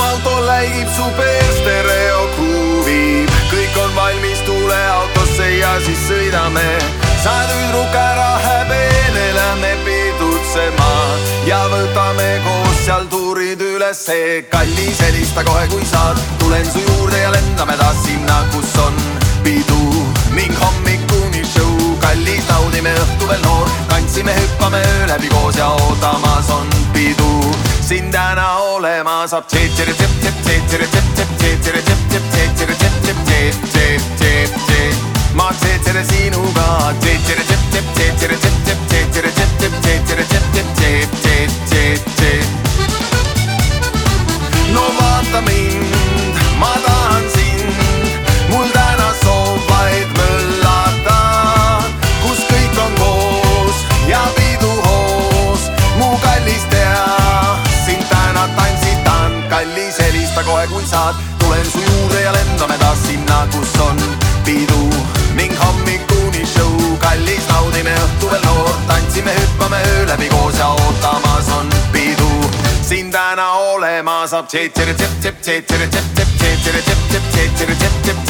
auto läigib su pees, stereo kruuvib, kõik on valmis, tule autosse ja siis sõidame. sa tüdruk ära häbene, lähme pidutsema ja võtame koos seal tuurid ülesse. kallis, helista kohe, kui saad, tulen su juurde ja lendame olema saab. ma tšetšere sinuga. no vaata mind, saad, tulen su juurde ja lendame taas sinna, kus on pidu ning hommikuni show, kallis, naudime õhtu veel noor, tantsime, hüppame öö läbi koos ja ootamas on pidu siin täna olema saab. ma teen selle sinu